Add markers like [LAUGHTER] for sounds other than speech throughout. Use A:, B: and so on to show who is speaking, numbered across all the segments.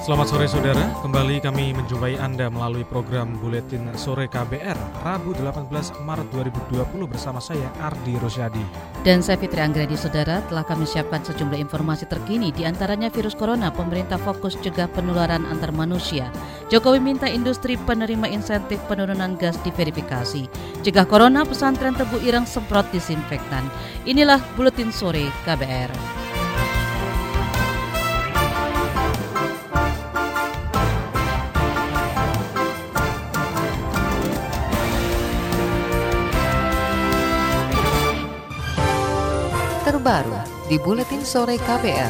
A: Selamat sore saudara, kembali kami menjumpai Anda melalui program Buletin Sore KBR Rabu 18 Maret 2020 bersama saya Ardi Rosyadi.
B: Dan saya Fitri Anggredi saudara telah kami siapkan sejumlah informasi terkini di antaranya virus corona pemerintah fokus cegah penularan antar manusia. Jokowi minta industri penerima insentif penurunan gas diverifikasi. Cegah corona pesantren Tebu Irang semprot disinfektan. Inilah Buletin Sore KBR.
C: Terbaru di Buletin Sore KPR.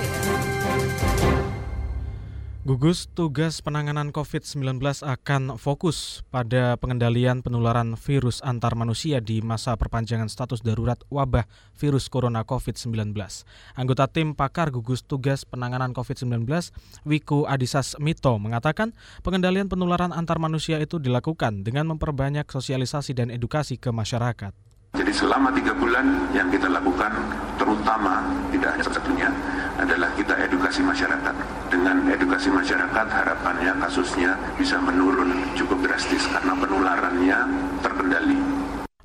A: Gugus Tugas Penanganan COVID-19 akan fokus pada pengendalian penularan virus antar manusia di masa perpanjangan status darurat wabah virus corona COVID-19. Anggota tim pakar gugus tugas penanganan COVID-19, Wiku Adisas Mito, mengatakan pengendalian penularan antar manusia itu dilakukan dengan memperbanyak sosialisasi dan edukasi ke masyarakat.
D: Jadi selama tiga bulan yang kita lakukan terutama tidak hanya satu-satunya adalah kita edukasi masyarakat. Dengan edukasi masyarakat harapannya kasusnya bisa menurun cukup drastis karena penularannya.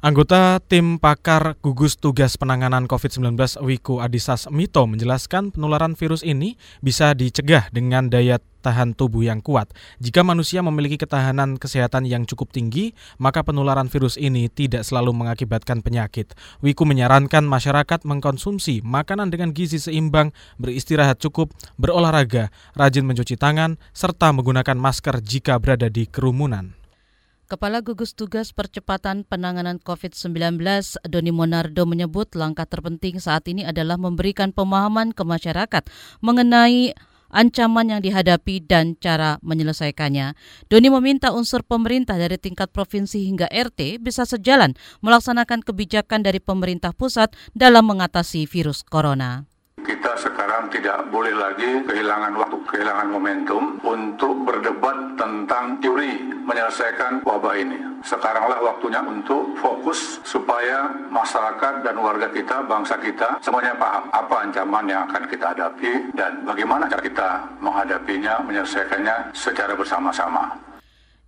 A: Anggota tim pakar gugus tugas penanganan COVID-19 Wiku Adisas Mito menjelaskan penularan virus ini bisa dicegah dengan daya tahan tubuh yang kuat. Jika manusia memiliki ketahanan kesehatan yang cukup tinggi, maka penularan virus ini tidak selalu mengakibatkan penyakit. Wiku menyarankan masyarakat mengkonsumsi makanan dengan gizi seimbang, beristirahat cukup, berolahraga, rajin mencuci tangan, serta menggunakan masker jika berada di kerumunan.
B: Kepala Gugus Tugas Percepatan Penanganan COVID-19 Doni Monardo menyebut langkah terpenting saat ini adalah memberikan pemahaman ke masyarakat mengenai ancaman yang dihadapi dan cara menyelesaikannya. Doni meminta unsur pemerintah dari tingkat provinsi hingga RT bisa sejalan melaksanakan kebijakan dari pemerintah pusat dalam mengatasi virus corona
E: sekarang tidak boleh lagi kehilangan waktu, kehilangan momentum untuk berdebat tentang teori menyelesaikan wabah ini. Sekaranglah waktunya untuk fokus supaya masyarakat dan warga kita, bangsa kita semuanya paham apa ancaman yang akan kita hadapi dan bagaimana cara kita menghadapinya, menyelesaikannya secara bersama-sama.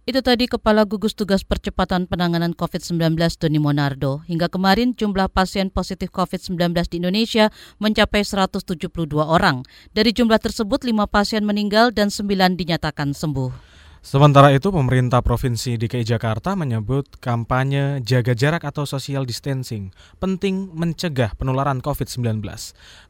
B: Itu tadi Kepala Gugus Tugas Percepatan Penanganan COVID-19 Doni Monardo. Hingga kemarin jumlah pasien positif COVID-19 di Indonesia mencapai 172 orang. Dari jumlah tersebut 5 pasien meninggal dan 9 dinyatakan sembuh.
A: Sementara itu, pemerintah Provinsi DKI Jakarta menyebut kampanye jaga jarak atau social distancing penting mencegah penularan COVID-19.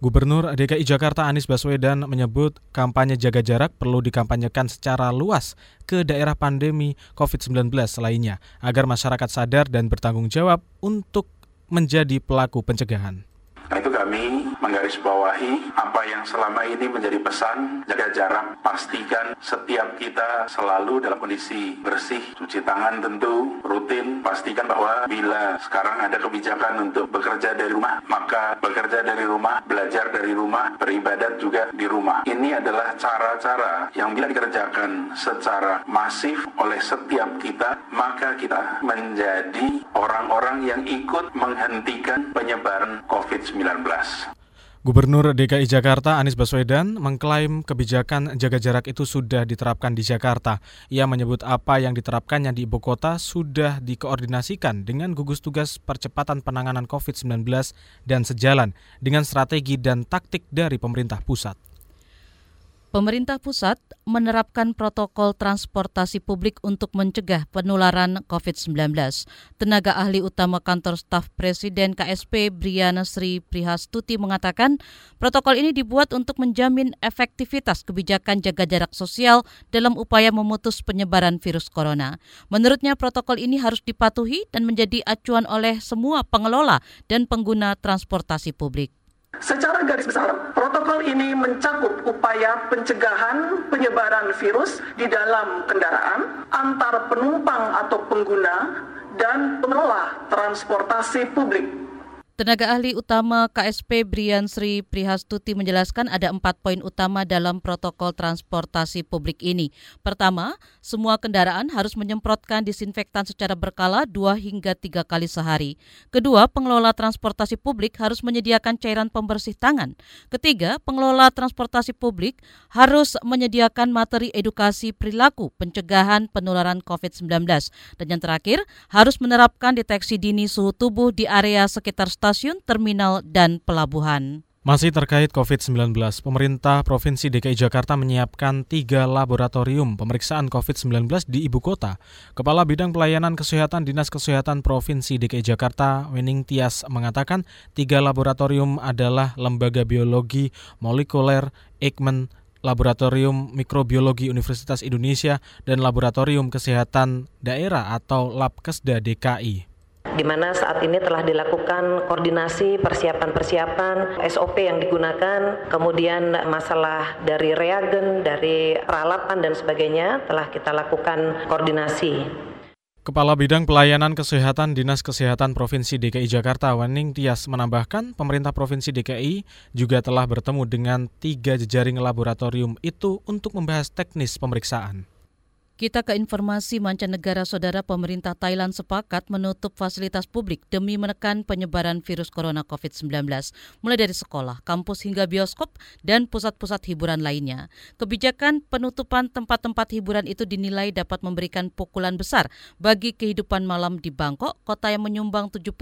A: Gubernur DKI Jakarta Anies Baswedan menyebut kampanye jaga jarak perlu dikampanyekan secara luas ke daerah pandemi COVID-19 lainnya agar masyarakat sadar dan bertanggung jawab untuk menjadi pelaku pencegahan.
E: Nah itu kami menggarisbawahi apa yang selama ini menjadi pesan jaga jarak, pastikan setiap kita selalu dalam kondisi bersih, cuci tangan tentu, rutin, pastikan bahwa bila sekarang ada kebijakan untuk bekerja dari rumah, maka bekerja dari rumah, belajar dari rumah, beribadat juga di rumah. Ini adalah cara-cara yang bila dikerjakan secara masif oleh setiap kita, maka kita menjadi orang-orang yang ikut menghentikan penyebaran COVID-19.
A: Gubernur DKI Jakarta Anies Baswedan mengklaim kebijakan jaga jarak itu sudah diterapkan di Jakarta. Ia menyebut apa yang diterapkannya di ibu kota sudah dikoordinasikan dengan gugus tugas percepatan penanganan COVID-19 dan sejalan dengan strategi dan taktik dari pemerintah pusat.
B: Pemerintah pusat menerapkan protokol transportasi publik untuk mencegah penularan COVID-19. Tenaga ahli utama kantor staf Presiden KSP Briana Sri Prihastuti mengatakan protokol ini dibuat untuk menjamin efektivitas kebijakan jaga jarak sosial dalam upaya memutus penyebaran virus corona. Menurutnya protokol ini harus dipatuhi dan menjadi acuan oleh semua pengelola dan pengguna transportasi publik.
F: Secara garis besar, protokol ini mencakup upaya pencegahan penyebaran virus di dalam kendaraan antar penumpang atau pengguna dan pengelola transportasi publik.
B: Tenaga ahli utama KSP Brian Sri Prihastuti menjelaskan ada empat poin utama dalam protokol transportasi publik ini. Pertama, semua kendaraan harus menyemprotkan disinfektan secara berkala dua hingga tiga kali sehari. Kedua, pengelola transportasi publik harus menyediakan cairan pembersih tangan. Ketiga, pengelola transportasi publik harus menyediakan materi edukasi perilaku pencegahan penularan COVID-19. Dan yang terakhir, harus menerapkan deteksi dini suhu tubuh di area sekitar stasiun stasiun, terminal, dan pelabuhan.
A: Masih terkait COVID-19, pemerintah Provinsi DKI Jakarta menyiapkan tiga laboratorium pemeriksaan COVID-19 di ibu kota. Kepala Bidang Pelayanan Kesehatan Dinas Kesehatan Provinsi DKI Jakarta, Wening Tias, mengatakan tiga laboratorium adalah Lembaga Biologi Molekuler, Eijkman, Laboratorium Mikrobiologi Universitas Indonesia, dan Laboratorium Kesehatan Daerah atau Labkesda DKI
G: di mana saat ini telah dilakukan koordinasi persiapan-persiapan SOP yang digunakan, kemudian masalah dari reagen, dari peralatan dan sebagainya telah kita lakukan koordinasi.
A: Kepala Bidang Pelayanan Kesehatan Dinas Kesehatan Provinsi DKI Jakarta Waning Tias menambahkan pemerintah Provinsi DKI juga telah bertemu dengan tiga jejaring laboratorium itu untuk membahas teknis pemeriksaan.
B: Kita ke informasi mancanegara saudara pemerintah Thailand sepakat menutup fasilitas publik demi menekan penyebaran virus corona COVID-19 mulai dari sekolah, kampus hingga bioskop dan pusat-pusat hiburan lainnya. Kebijakan penutupan tempat-tempat hiburan itu dinilai dapat memberikan pukulan besar bagi kehidupan malam di Bangkok, kota yang menyumbang 70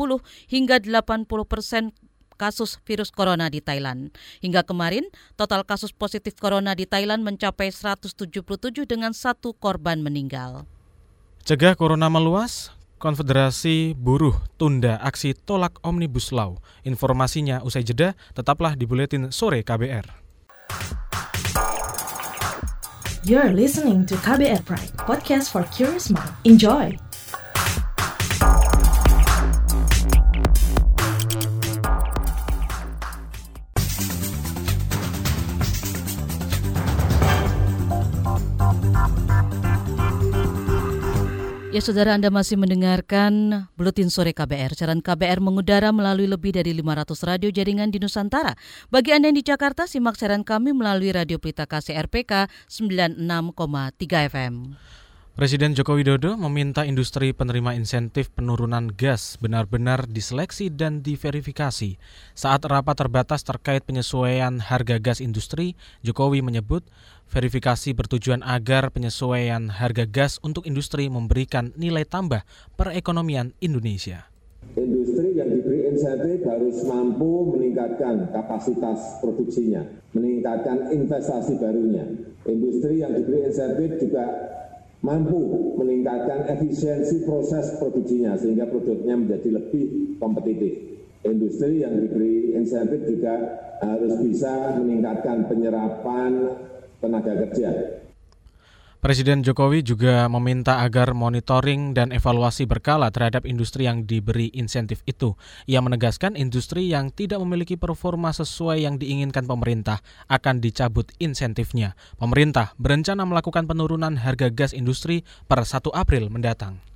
B: hingga 80 persen kasus virus corona di Thailand. Hingga kemarin, total kasus positif corona di Thailand mencapai 177 dengan satu korban meninggal.
A: Cegah corona meluas, Konfederasi Buruh tunda aksi tolak Omnibus Law. Informasinya usai jeda, tetaplah di Buletin Sore KBR.
H: You're listening to KBR Pride, podcast for curious mind. Enjoy!
B: Ya saudara Anda masih mendengarkan Buletin Sore KBR. Siaran KBR mengudara melalui lebih dari 500 radio jaringan di Nusantara. Bagi Anda yang di Jakarta, simak siaran kami melalui Radio Pelita Kasih RPK 96,3 FM.
A: Presiden Joko Widodo meminta industri penerima insentif penurunan gas benar-benar diseleksi dan diverifikasi. Saat rapat terbatas terkait penyesuaian harga gas industri, Jokowi menyebut verifikasi bertujuan agar penyesuaian harga gas untuk industri memberikan nilai tambah perekonomian Indonesia.
I: Industri yang diberi insentif harus mampu meningkatkan kapasitas produksinya, meningkatkan investasi barunya. Industri yang diberi insentif juga mampu meningkatkan efisiensi proses produksinya sehingga produknya menjadi lebih kompetitif. Industri yang diberi insentif juga harus bisa meningkatkan penyerapan tenaga kerja
A: Presiden Jokowi juga meminta agar monitoring dan evaluasi berkala terhadap industri yang diberi insentif itu. Ia menegaskan industri yang tidak memiliki performa sesuai yang diinginkan pemerintah akan dicabut insentifnya. Pemerintah berencana melakukan penurunan harga gas industri per 1 April mendatang.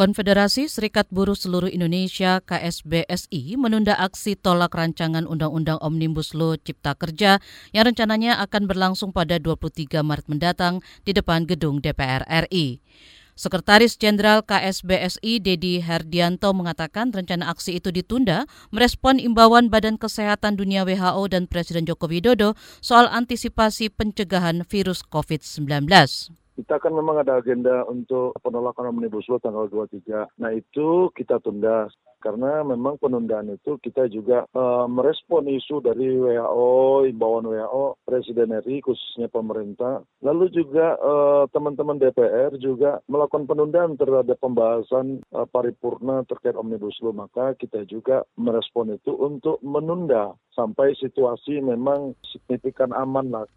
B: Konfederasi Serikat Buruh Seluruh Indonesia KSBSI menunda aksi tolak rancangan Undang-Undang Omnibus Law Cipta Kerja yang rencananya akan berlangsung pada 23 Maret mendatang di depan gedung DPR RI. Sekretaris Jenderal KSBSI Dedi Herdianto mengatakan rencana aksi itu ditunda merespon imbauan Badan Kesehatan Dunia WHO dan Presiden Joko Widodo soal antisipasi pencegahan virus COVID-19
J: kita kan memang ada agenda untuk penolakan Omnibus Law tanggal 23. Nah itu kita tunda. Karena memang penundaan itu kita juga uh, merespon isu dari WHO, imbauan WHO, Presiden RI khususnya pemerintah, lalu juga uh, teman-teman DPR juga melakukan penundaan terhadap pembahasan uh, paripurna terkait Omnibus Law, maka kita juga merespon itu untuk menunda sampai situasi memang signifikan aman lah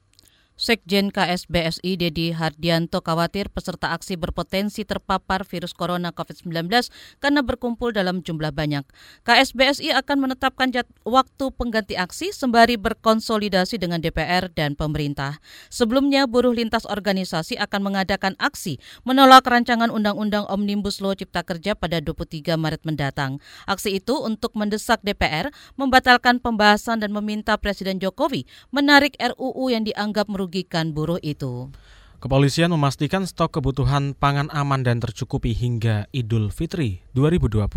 B: Sekjen KSBSI Dedi Hardianto khawatir peserta aksi berpotensi terpapar virus corona COVID-19 karena berkumpul dalam jumlah banyak. KSBSI akan menetapkan waktu pengganti aksi sembari berkonsolidasi dengan DPR dan pemerintah. Sebelumnya, buruh lintas organisasi akan mengadakan aksi menolak rancangan Undang-Undang Omnibus Law Cipta Kerja pada 23 Maret mendatang. Aksi itu untuk mendesak DPR membatalkan pembahasan dan meminta Presiden Jokowi menarik RUU yang dianggap merugikan merugikan buruh itu.
A: Kepolisian memastikan stok kebutuhan pangan aman dan tercukupi hingga Idul Fitri 2020.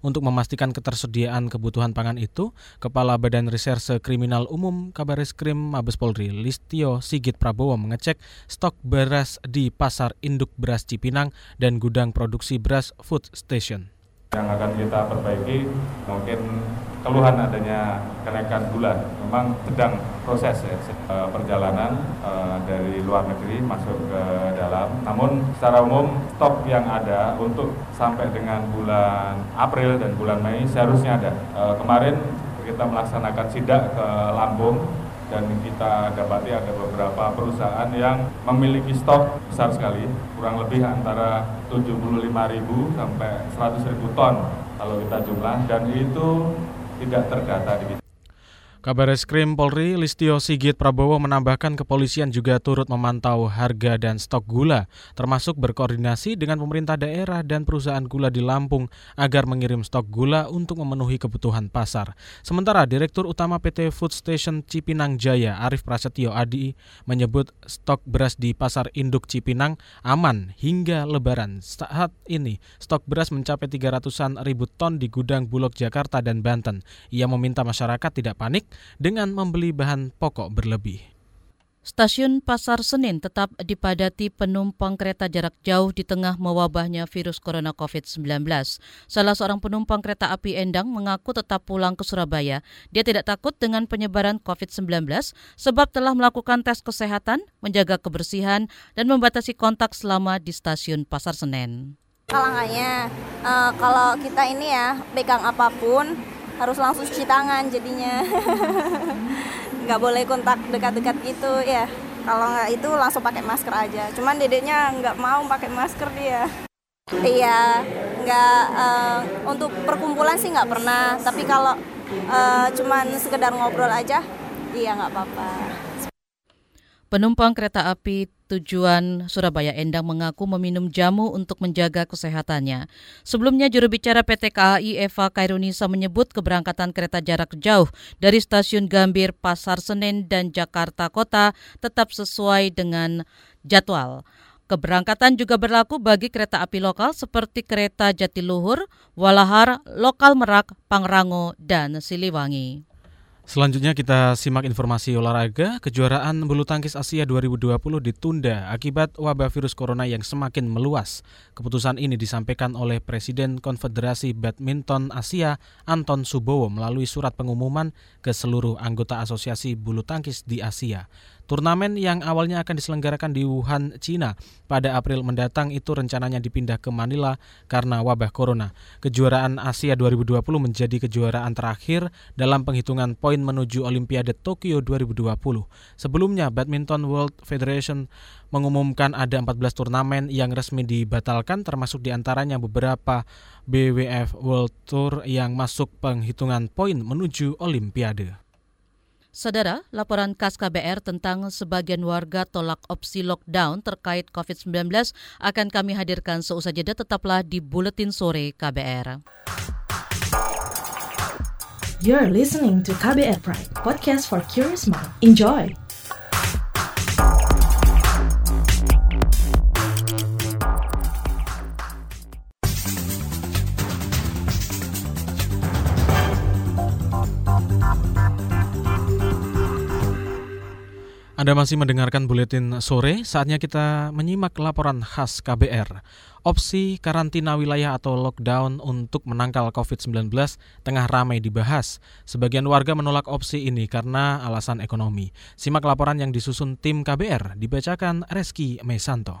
A: Untuk memastikan ketersediaan kebutuhan pangan itu, Kepala Badan Reserse Kriminal Umum Kabareskrim Mabes Polri Listio Sigit Prabowo mengecek stok beras di Pasar Induk Beras Cipinang dan gudang produksi beras Food Station.
K: Yang akan kita perbaiki mungkin keluhan adanya kenaikan gula. Memang sedang proses ya, eh, perjalanan eh, dari luar negeri masuk ke dalam. Namun secara umum stok yang ada untuk sampai dengan bulan April dan bulan Mei seharusnya ada. Eh, kemarin kita melaksanakan sidak ke Lampung dan kita dapati ada beberapa perusahaan yang memiliki stok besar sekali, kurang lebih antara 75.000 sampai 100.000 ton kalau kita jumlah. Dan itu tidak terdata di
A: Kabar Eskrim Polri Listio Sigit Prabowo menambahkan kepolisian juga turut memantau harga dan stok gula, termasuk berkoordinasi dengan pemerintah daerah dan perusahaan gula di Lampung agar mengirim stok gula untuk memenuhi kebutuhan pasar. Sementara Direktur Utama PT Food Station Cipinang Jaya Arif Prasetyo Adi menyebut stok beras di Pasar Induk Cipinang aman hingga lebaran. Saat ini stok beras mencapai 300-an ribu ton di gudang Bulog Jakarta dan Banten. Ia meminta masyarakat tidak panik dengan membeli bahan pokok berlebih.
B: Stasiun Pasar Senin tetap dipadati penumpang kereta jarak jauh di tengah mewabahnya virus corona COVID-19. Salah seorang penumpang kereta api Endang mengaku tetap pulang ke Surabaya. Dia tidak takut dengan penyebaran COVID-19 sebab telah melakukan tes kesehatan, menjaga kebersihan, dan membatasi kontak selama di stasiun Pasar Senen.
L: Kalangannya, uh, kalau kita ini ya pegang apa pun harus langsung cuci tangan jadinya. [LAUGHS] Nggak boleh kontak dekat-dekat gitu ya. Kalau nggak itu langsung pakai masker aja. Cuman dedeknya nggak mau pakai masker dia. Iya nggak uh, untuk perkumpulan sih nggak pernah. Tapi kalau uh, cuman sekedar ngobrol aja iya nggak apa-apa.
B: Penumpang kereta api tujuan Surabaya Endang mengaku meminum jamu untuk menjaga kesehatannya. Sebelumnya juru bicara PT KAI Eva Kairunisa menyebut keberangkatan kereta jarak jauh dari stasiun Gambir, Pasar Senen, dan Jakarta Kota tetap sesuai dengan jadwal. Keberangkatan juga berlaku bagi kereta api lokal seperti kereta Jatiluhur, Walahar, Lokal Merak, Pangrango, dan Siliwangi.
A: Selanjutnya kita simak informasi olahraga. Kejuaraan bulu tangkis Asia 2020 ditunda akibat wabah virus corona yang semakin meluas. Keputusan ini disampaikan oleh Presiden Konfederasi Badminton Asia Anton Subowo melalui surat pengumuman ke seluruh anggota Asosiasi Bulu Tangkis di Asia. Turnamen yang awalnya akan diselenggarakan di Wuhan, Cina pada April mendatang itu rencananya dipindah ke Manila karena wabah corona. Kejuaraan Asia 2020 menjadi kejuaraan terakhir dalam penghitungan poin menuju Olimpiade Tokyo 2020. Sebelumnya, Badminton World Federation mengumumkan ada 14 turnamen yang resmi dibatalkan termasuk di antaranya beberapa BWF World Tour yang masuk penghitungan poin menuju Olimpiade.
B: Saudara, laporan KAS KBR tentang sebagian warga tolak opsi lockdown terkait COVID-19 akan kami hadirkan seusai jeda tetaplah di Buletin Sore KBR.
H: You're listening to KBR Pride, podcast for curious mind. Enjoy!
A: Anda masih mendengarkan buletin sore, saatnya kita menyimak laporan khas KBR. Opsi karantina wilayah atau lockdown untuk menangkal COVID-19 tengah ramai dibahas. Sebagian warga menolak opsi ini karena alasan ekonomi. Simak laporan yang disusun tim KBR, dibacakan Reski Mesanto.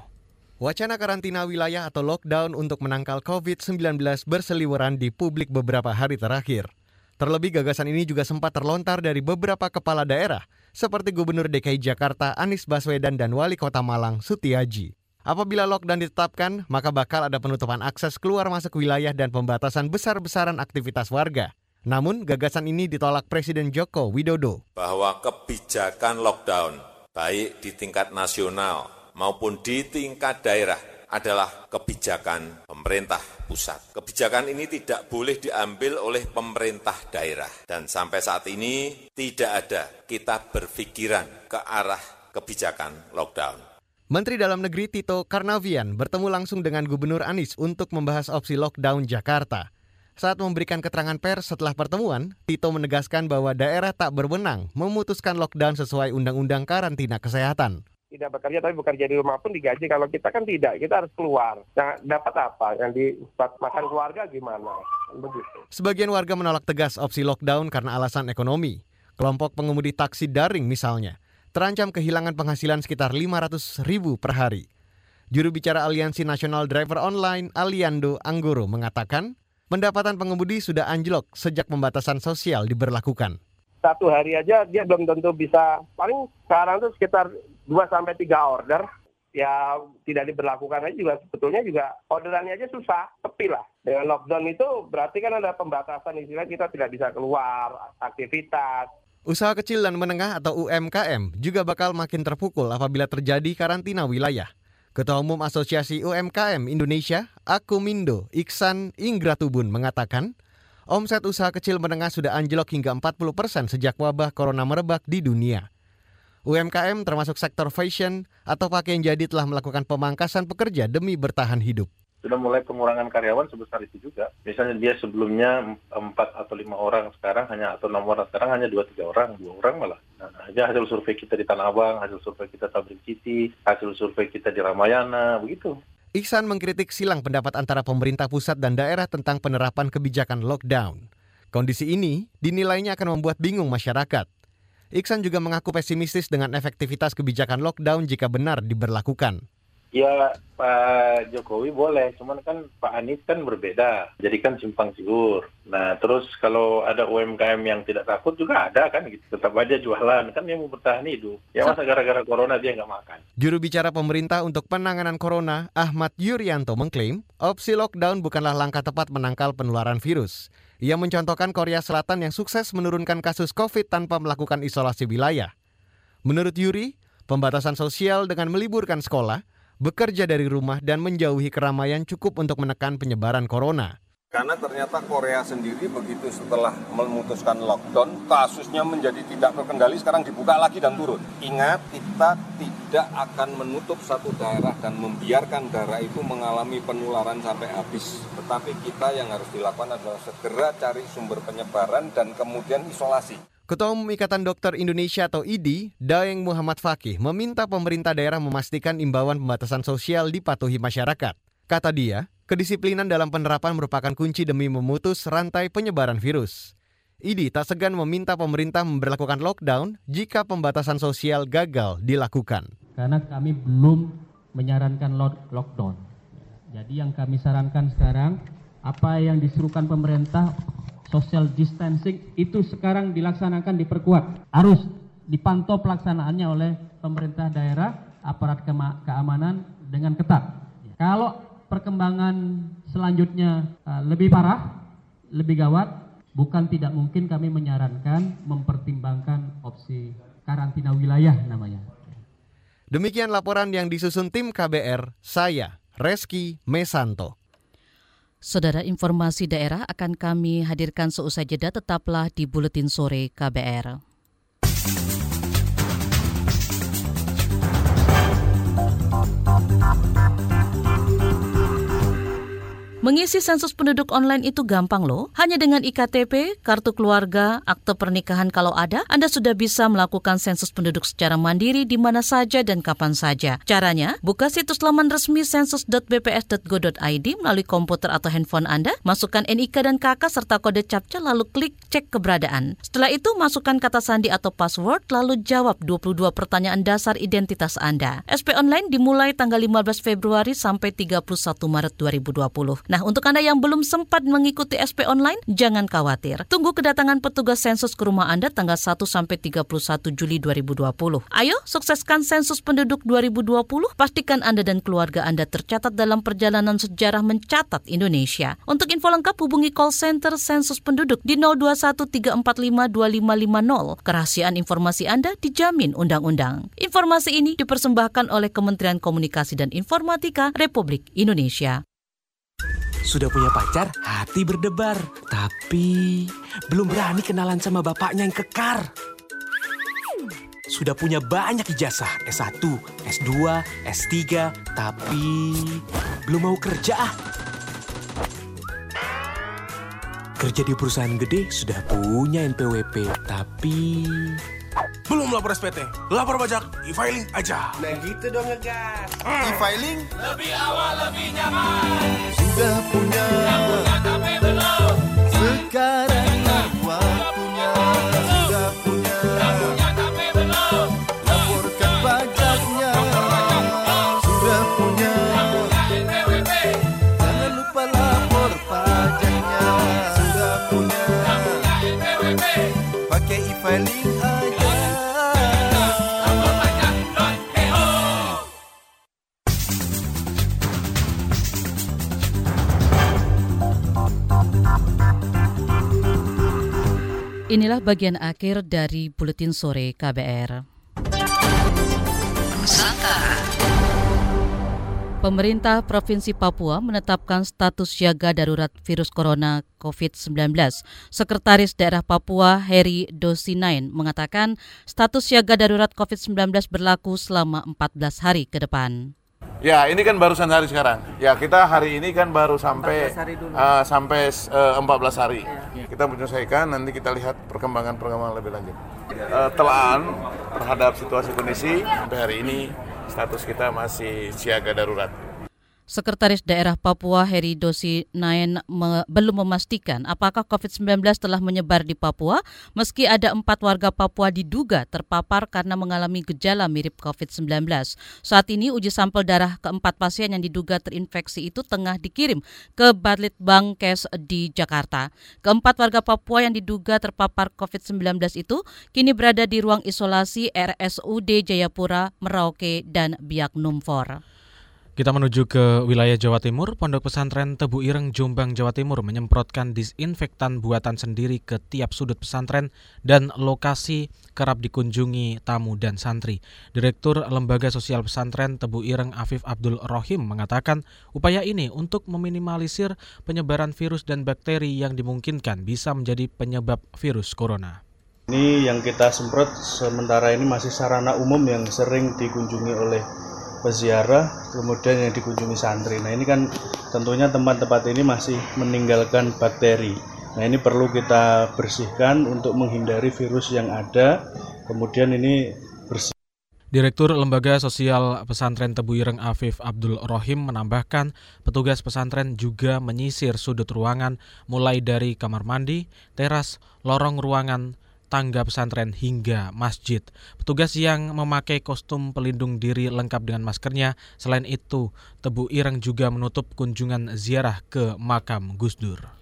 M: Wacana karantina wilayah atau lockdown untuk menangkal COVID-19 berseliweran di publik beberapa hari terakhir. Terlebih gagasan ini juga sempat terlontar dari beberapa kepala daerah seperti Gubernur DKI Jakarta Anies Baswedan dan Wali Kota Malang Sutiaji. Apabila lockdown ditetapkan, maka bakal ada penutupan akses keluar masuk wilayah dan pembatasan besar-besaran aktivitas warga. Namun, gagasan ini ditolak Presiden Joko Widodo.
N: Bahwa kebijakan lockdown, baik di tingkat nasional maupun di tingkat daerah, adalah kebijakan pemerintah pusat. Kebijakan ini tidak boleh diambil oleh pemerintah daerah. Dan sampai saat ini tidak ada kita berpikiran ke arah kebijakan lockdown.
M: Menteri Dalam Negeri Tito Karnavian bertemu langsung dengan Gubernur Anies untuk membahas opsi lockdown Jakarta. Saat memberikan keterangan pers setelah pertemuan, Tito menegaskan bahwa daerah tak berwenang memutuskan lockdown sesuai Undang-Undang Karantina Kesehatan
O: tidak bekerja tapi bekerja di rumah pun digaji. Kalau kita kan tidak, kita harus keluar. Nah, dapat apa? Yang di makan keluarga gimana? Begitu.
M: Sebagian warga menolak tegas opsi lockdown karena alasan ekonomi. Kelompok pengemudi taksi daring misalnya, terancam kehilangan penghasilan sekitar 500 ribu per hari. Juru bicara Aliansi Nasional Driver Online, Aliando Anggoro, mengatakan pendapatan pengemudi sudah anjlok sejak pembatasan sosial diberlakukan
O: satu hari aja dia belum tentu bisa paling sekarang tuh sekitar 2 sampai 3 order ya tidak diberlakukan aja juga sebetulnya juga orderannya aja susah, sepi lah. Dengan lockdown itu berarti kan ada pembatasan istilah kita tidak bisa keluar, aktivitas.
M: Usaha kecil dan menengah atau UMKM juga bakal makin terpukul apabila terjadi karantina wilayah. Ketua Umum Asosiasi UMKM Indonesia, Akumindo Iksan Ingratubun mengatakan, omset usaha kecil menengah sudah anjlok hingga 40 persen sejak wabah corona merebak di dunia. UMKM termasuk sektor fashion atau pakaian jadi telah melakukan pemangkasan pekerja demi bertahan hidup.
P: Sudah mulai pengurangan karyawan sebesar itu juga. Misalnya dia sebelumnya empat atau lima orang, sekarang hanya atau enam orang, sekarang hanya dua tiga orang, dua orang malah. Nah, aja hasil survei kita di Tanah Abang, hasil survei kita Tabrik City, hasil survei kita di Ramayana, begitu.
M: Iksan mengkritik silang pendapat antara pemerintah pusat dan daerah tentang penerapan kebijakan lockdown. Kondisi ini dinilainya akan membuat bingung masyarakat. Iksan juga mengaku pesimistis dengan efektivitas kebijakan lockdown jika benar diberlakukan.
P: Ya Pak Jokowi boleh, cuman kan Pak Anies kan berbeda, jadi kan simpang siur. Nah terus kalau ada UMKM yang tidak takut juga ada kan, gitu. tetap aja jualan, kan yang mau bertahan hidup. Ya masa gara-gara corona dia nggak makan.
M: Juru bicara pemerintah untuk penanganan corona, Ahmad Yuryanto mengklaim, opsi lockdown bukanlah langkah tepat menangkal penularan virus. Ia mencontohkan Korea Selatan yang sukses menurunkan kasus COVID tanpa melakukan isolasi wilayah. Menurut Yuri, pembatasan sosial dengan meliburkan sekolah, bekerja dari rumah dan menjauhi keramaian cukup untuk menekan penyebaran corona.
Q: Karena ternyata Korea sendiri begitu setelah memutuskan lockdown, kasusnya menjadi tidak terkendali, sekarang dibuka lagi dan turun. Ingat, kita tidak akan menutup satu daerah dan membiarkan daerah itu mengalami penularan sampai habis. Tetapi kita yang harus dilakukan adalah segera cari sumber penyebaran dan kemudian isolasi.
M: Ketua Umum Ikatan Dokter Indonesia atau IDI, Daeng Muhammad Fakih, meminta pemerintah daerah memastikan imbauan pembatasan sosial dipatuhi masyarakat. Kata dia, kedisiplinan dalam penerapan merupakan kunci demi memutus rantai penyebaran virus. IDI tak segan meminta pemerintah memperlakukan lockdown jika pembatasan sosial gagal dilakukan.
R: Karena kami belum menyarankan lockdown. Jadi yang kami sarankan sekarang, apa yang disuruhkan pemerintah social distancing itu sekarang dilaksanakan diperkuat. Harus dipantau pelaksanaannya oleh pemerintah daerah, aparat keamanan dengan ketat. Kalau perkembangan selanjutnya uh, lebih parah, lebih gawat, bukan tidak mungkin kami menyarankan mempertimbangkan opsi karantina wilayah namanya.
M: Demikian laporan yang disusun tim KBR, saya Reski Mesanto.
B: Saudara informasi daerah akan kami hadirkan seusai jeda tetaplah di Buletin Sore KBR. Mengisi sensus penduduk online itu gampang loh. Hanya dengan IKTP, kartu keluarga, akte pernikahan kalau ada, Anda sudah bisa melakukan sensus penduduk secara mandiri di mana saja dan kapan saja. Caranya, buka situs laman resmi sensus.bps.go.id melalui komputer atau handphone Anda, masukkan NIK dan KK serta kode CAPTCA lalu klik cek keberadaan. Setelah itu, masukkan kata sandi atau password lalu jawab 22 pertanyaan dasar identitas Anda. SP online dimulai tanggal 15 Februari sampai 31 Maret 2020. Nah, untuk Anda yang belum sempat mengikuti SP online, jangan khawatir. Tunggu kedatangan petugas sensus ke rumah Anda tanggal 1 sampai 31 Juli 2020. Ayo, sukseskan sensus penduduk 2020. Pastikan Anda dan keluarga Anda tercatat dalam perjalanan sejarah mencatat Indonesia. Untuk info lengkap hubungi call center sensus penduduk di 0213452550. Kerahasiaan informasi Anda dijamin undang-undang. Informasi ini dipersembahkan oleh Kementerian Komunikasi dan Informatika Republik Indonesia.
S: Sudah punya pacar, hati berdebar. Tapi belum berani kenalan sama bapaknya yang kekar. Sudah punya banyak ijazah, S1, S2, S3, tapi belum mau kerja ah. Kerja di perusahaan gede sudah punya NPWP, tapi
T: Belum lapor SPT, lapor pajak, e-filing aja.
U: Nah gitu dong ngegas.
T: E-filing
U: Lebih awal, lebih nyaman. Sudah punya, tapi belum. Sekarang
B: Inilah bagian akhir dari Buletin Sore KBR. Pemerintah Provinsi Papua menetapkan status siaga darurat virus corona COVID-19. Sekretaris Daerah Papua Heri Dosinain mengatakan status siaga darurat COVID-19 berlaku selama 14 hari ke depan.
V: Ya, ini kan barusan hari sekarang. Ya, kita hari ini kan baru sampai
W: 14 hari dulu.
V: eh, sampai eh, 14 hari. Kita menyelesaikan, nanti kita lihat perkembangan-perkembangan lebih lanjut. Eh, telaan terhadap situasi kondisi sampai hari ini status kita masih siaga darurat.
B: Sekretaris Daerah Papua Heri Dosi Naen me- belum memastikan apakah COVID-19 telah menyebar di Papua meski ada empat warga Papua diduga terpapar karena mengalami gejala mirip COVID-19. Saat ini uji sampel darah keempat pasien yang diduga terinfeksi itu tengah dikirim ke Batlit Kes di Jakarta. Keempat warga Papua yang diduga terpapar COVID-19 itu kini berada di ruang isolasi RSUD Jayapura, Merauke, dan Biak Numfor.
A: Kita menuju ke wilayah Jawa Timur. Pondok pesantren Tebu Ireng, Jombang, Jawa Timur menyemprotkan disinfektan buatan sendiri ke tiap sudut pesantren dan lokasi kerap dikunjungi tamu dan santri. Direktur Lembaga Sosial Pesantren Tebu Ireng Afif Abdul Rohim mengatakan upaya ini untuk meminimalisir penyebaran virus dan bakteri yang dimungkinkan bisa menjadi penyebab virus corona.
X: Ini yang kita semprot sementara ini masih sarana umum yang sering dikunjungi oleh peziarah, kemudian yang dikunjungi santri. Nah ini kan tentunya tempat-tempat ini masih meninggalkan bakteri. Nah ini perlu kita bersihkan untuk menghindari virus yang ada. Kemudian ini bersih.
A: Direktur Lembaga Sosial Pesantren Tebu Ireng Afif Abdul Rohim menambahkan petugas pesantren juga menyisir sudut ruangan mulai dari kamar mandi, teras, lorong ruangan, tangga pesantren hingga masjid. Petugas yang memakai kostum pelindung diri lengkap dengan maskernya. Selain itu, Tebu Ireng juga menutup kunjungan ziarah ke makam Gus Dur.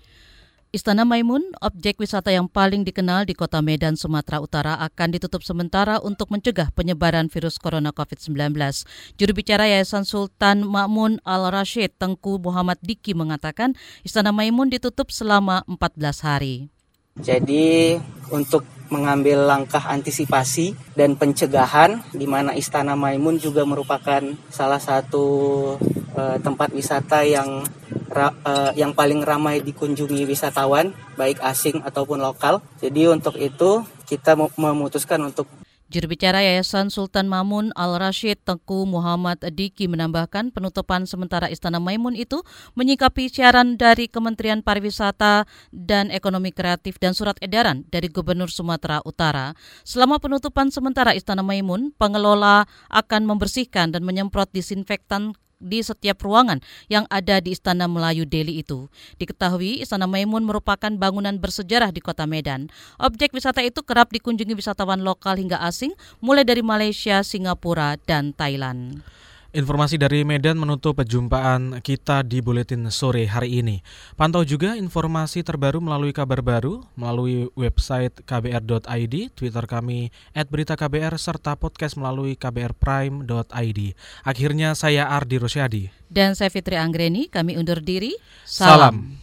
B: Istana Maimun, objek wisata yang paling dikenal di kota Medan, Sumatera Utara akan ditutup sementara untuk mencegah penyebaran virus corona COVID-19. Juru bicara Yayasan Sultan Makmun Al-Rashid Tengku Muhammad Diki mengatakan Istana Maimun ditutup selama 14 hari.
Y: Jadi untuk mengambil langkah antisipasi dan pencegahan di mana Istana Maimun juga merupakan salah satu uh, tempat wisata yang ra, uh, yang paling ramai dikunjungi wisatawan baik asing ataupun lokal. Jadi untuk itu kita memutuskan untuk
B: Juru bicara Yayasan Sultan Mamun Al-Rashid Tengku Muhammad Diki menambahkan penutupan sementara Istana Maimun itu menyikapi siaran dari Kementerian Pariwisata dan Ekonomi Kreatif dan surat edaran dari Gubernur Sumatera Utara. Selama penutupan sementara Istana Maimun, pengelola akan membersihkan dan menyemprot disinfektan di setiap ruangan yang ada di Istana Melayu Delhi itu. Diketahui Istana Maimun merupakan bangunan bersejarah di kota Medan. Objek wisata itu kerap dikunjungi wisatawan lokal hingga asing mulai dari Malaysia, Singapura, dan Thailand.
A: Informasi dari Medan menutup perjumpaan kita di Buletin Sore hari ini. Pantau juga informasi terbaru melalui kabar baru, melalui website kbr.id, Twitter kami @beritaKBR, serta podcast melalui kbrprime.id. Akhirnya saya Ardi Rosyadi.
B: Dan saya Fitri Anggreni, kami undur diri.
A: Salam.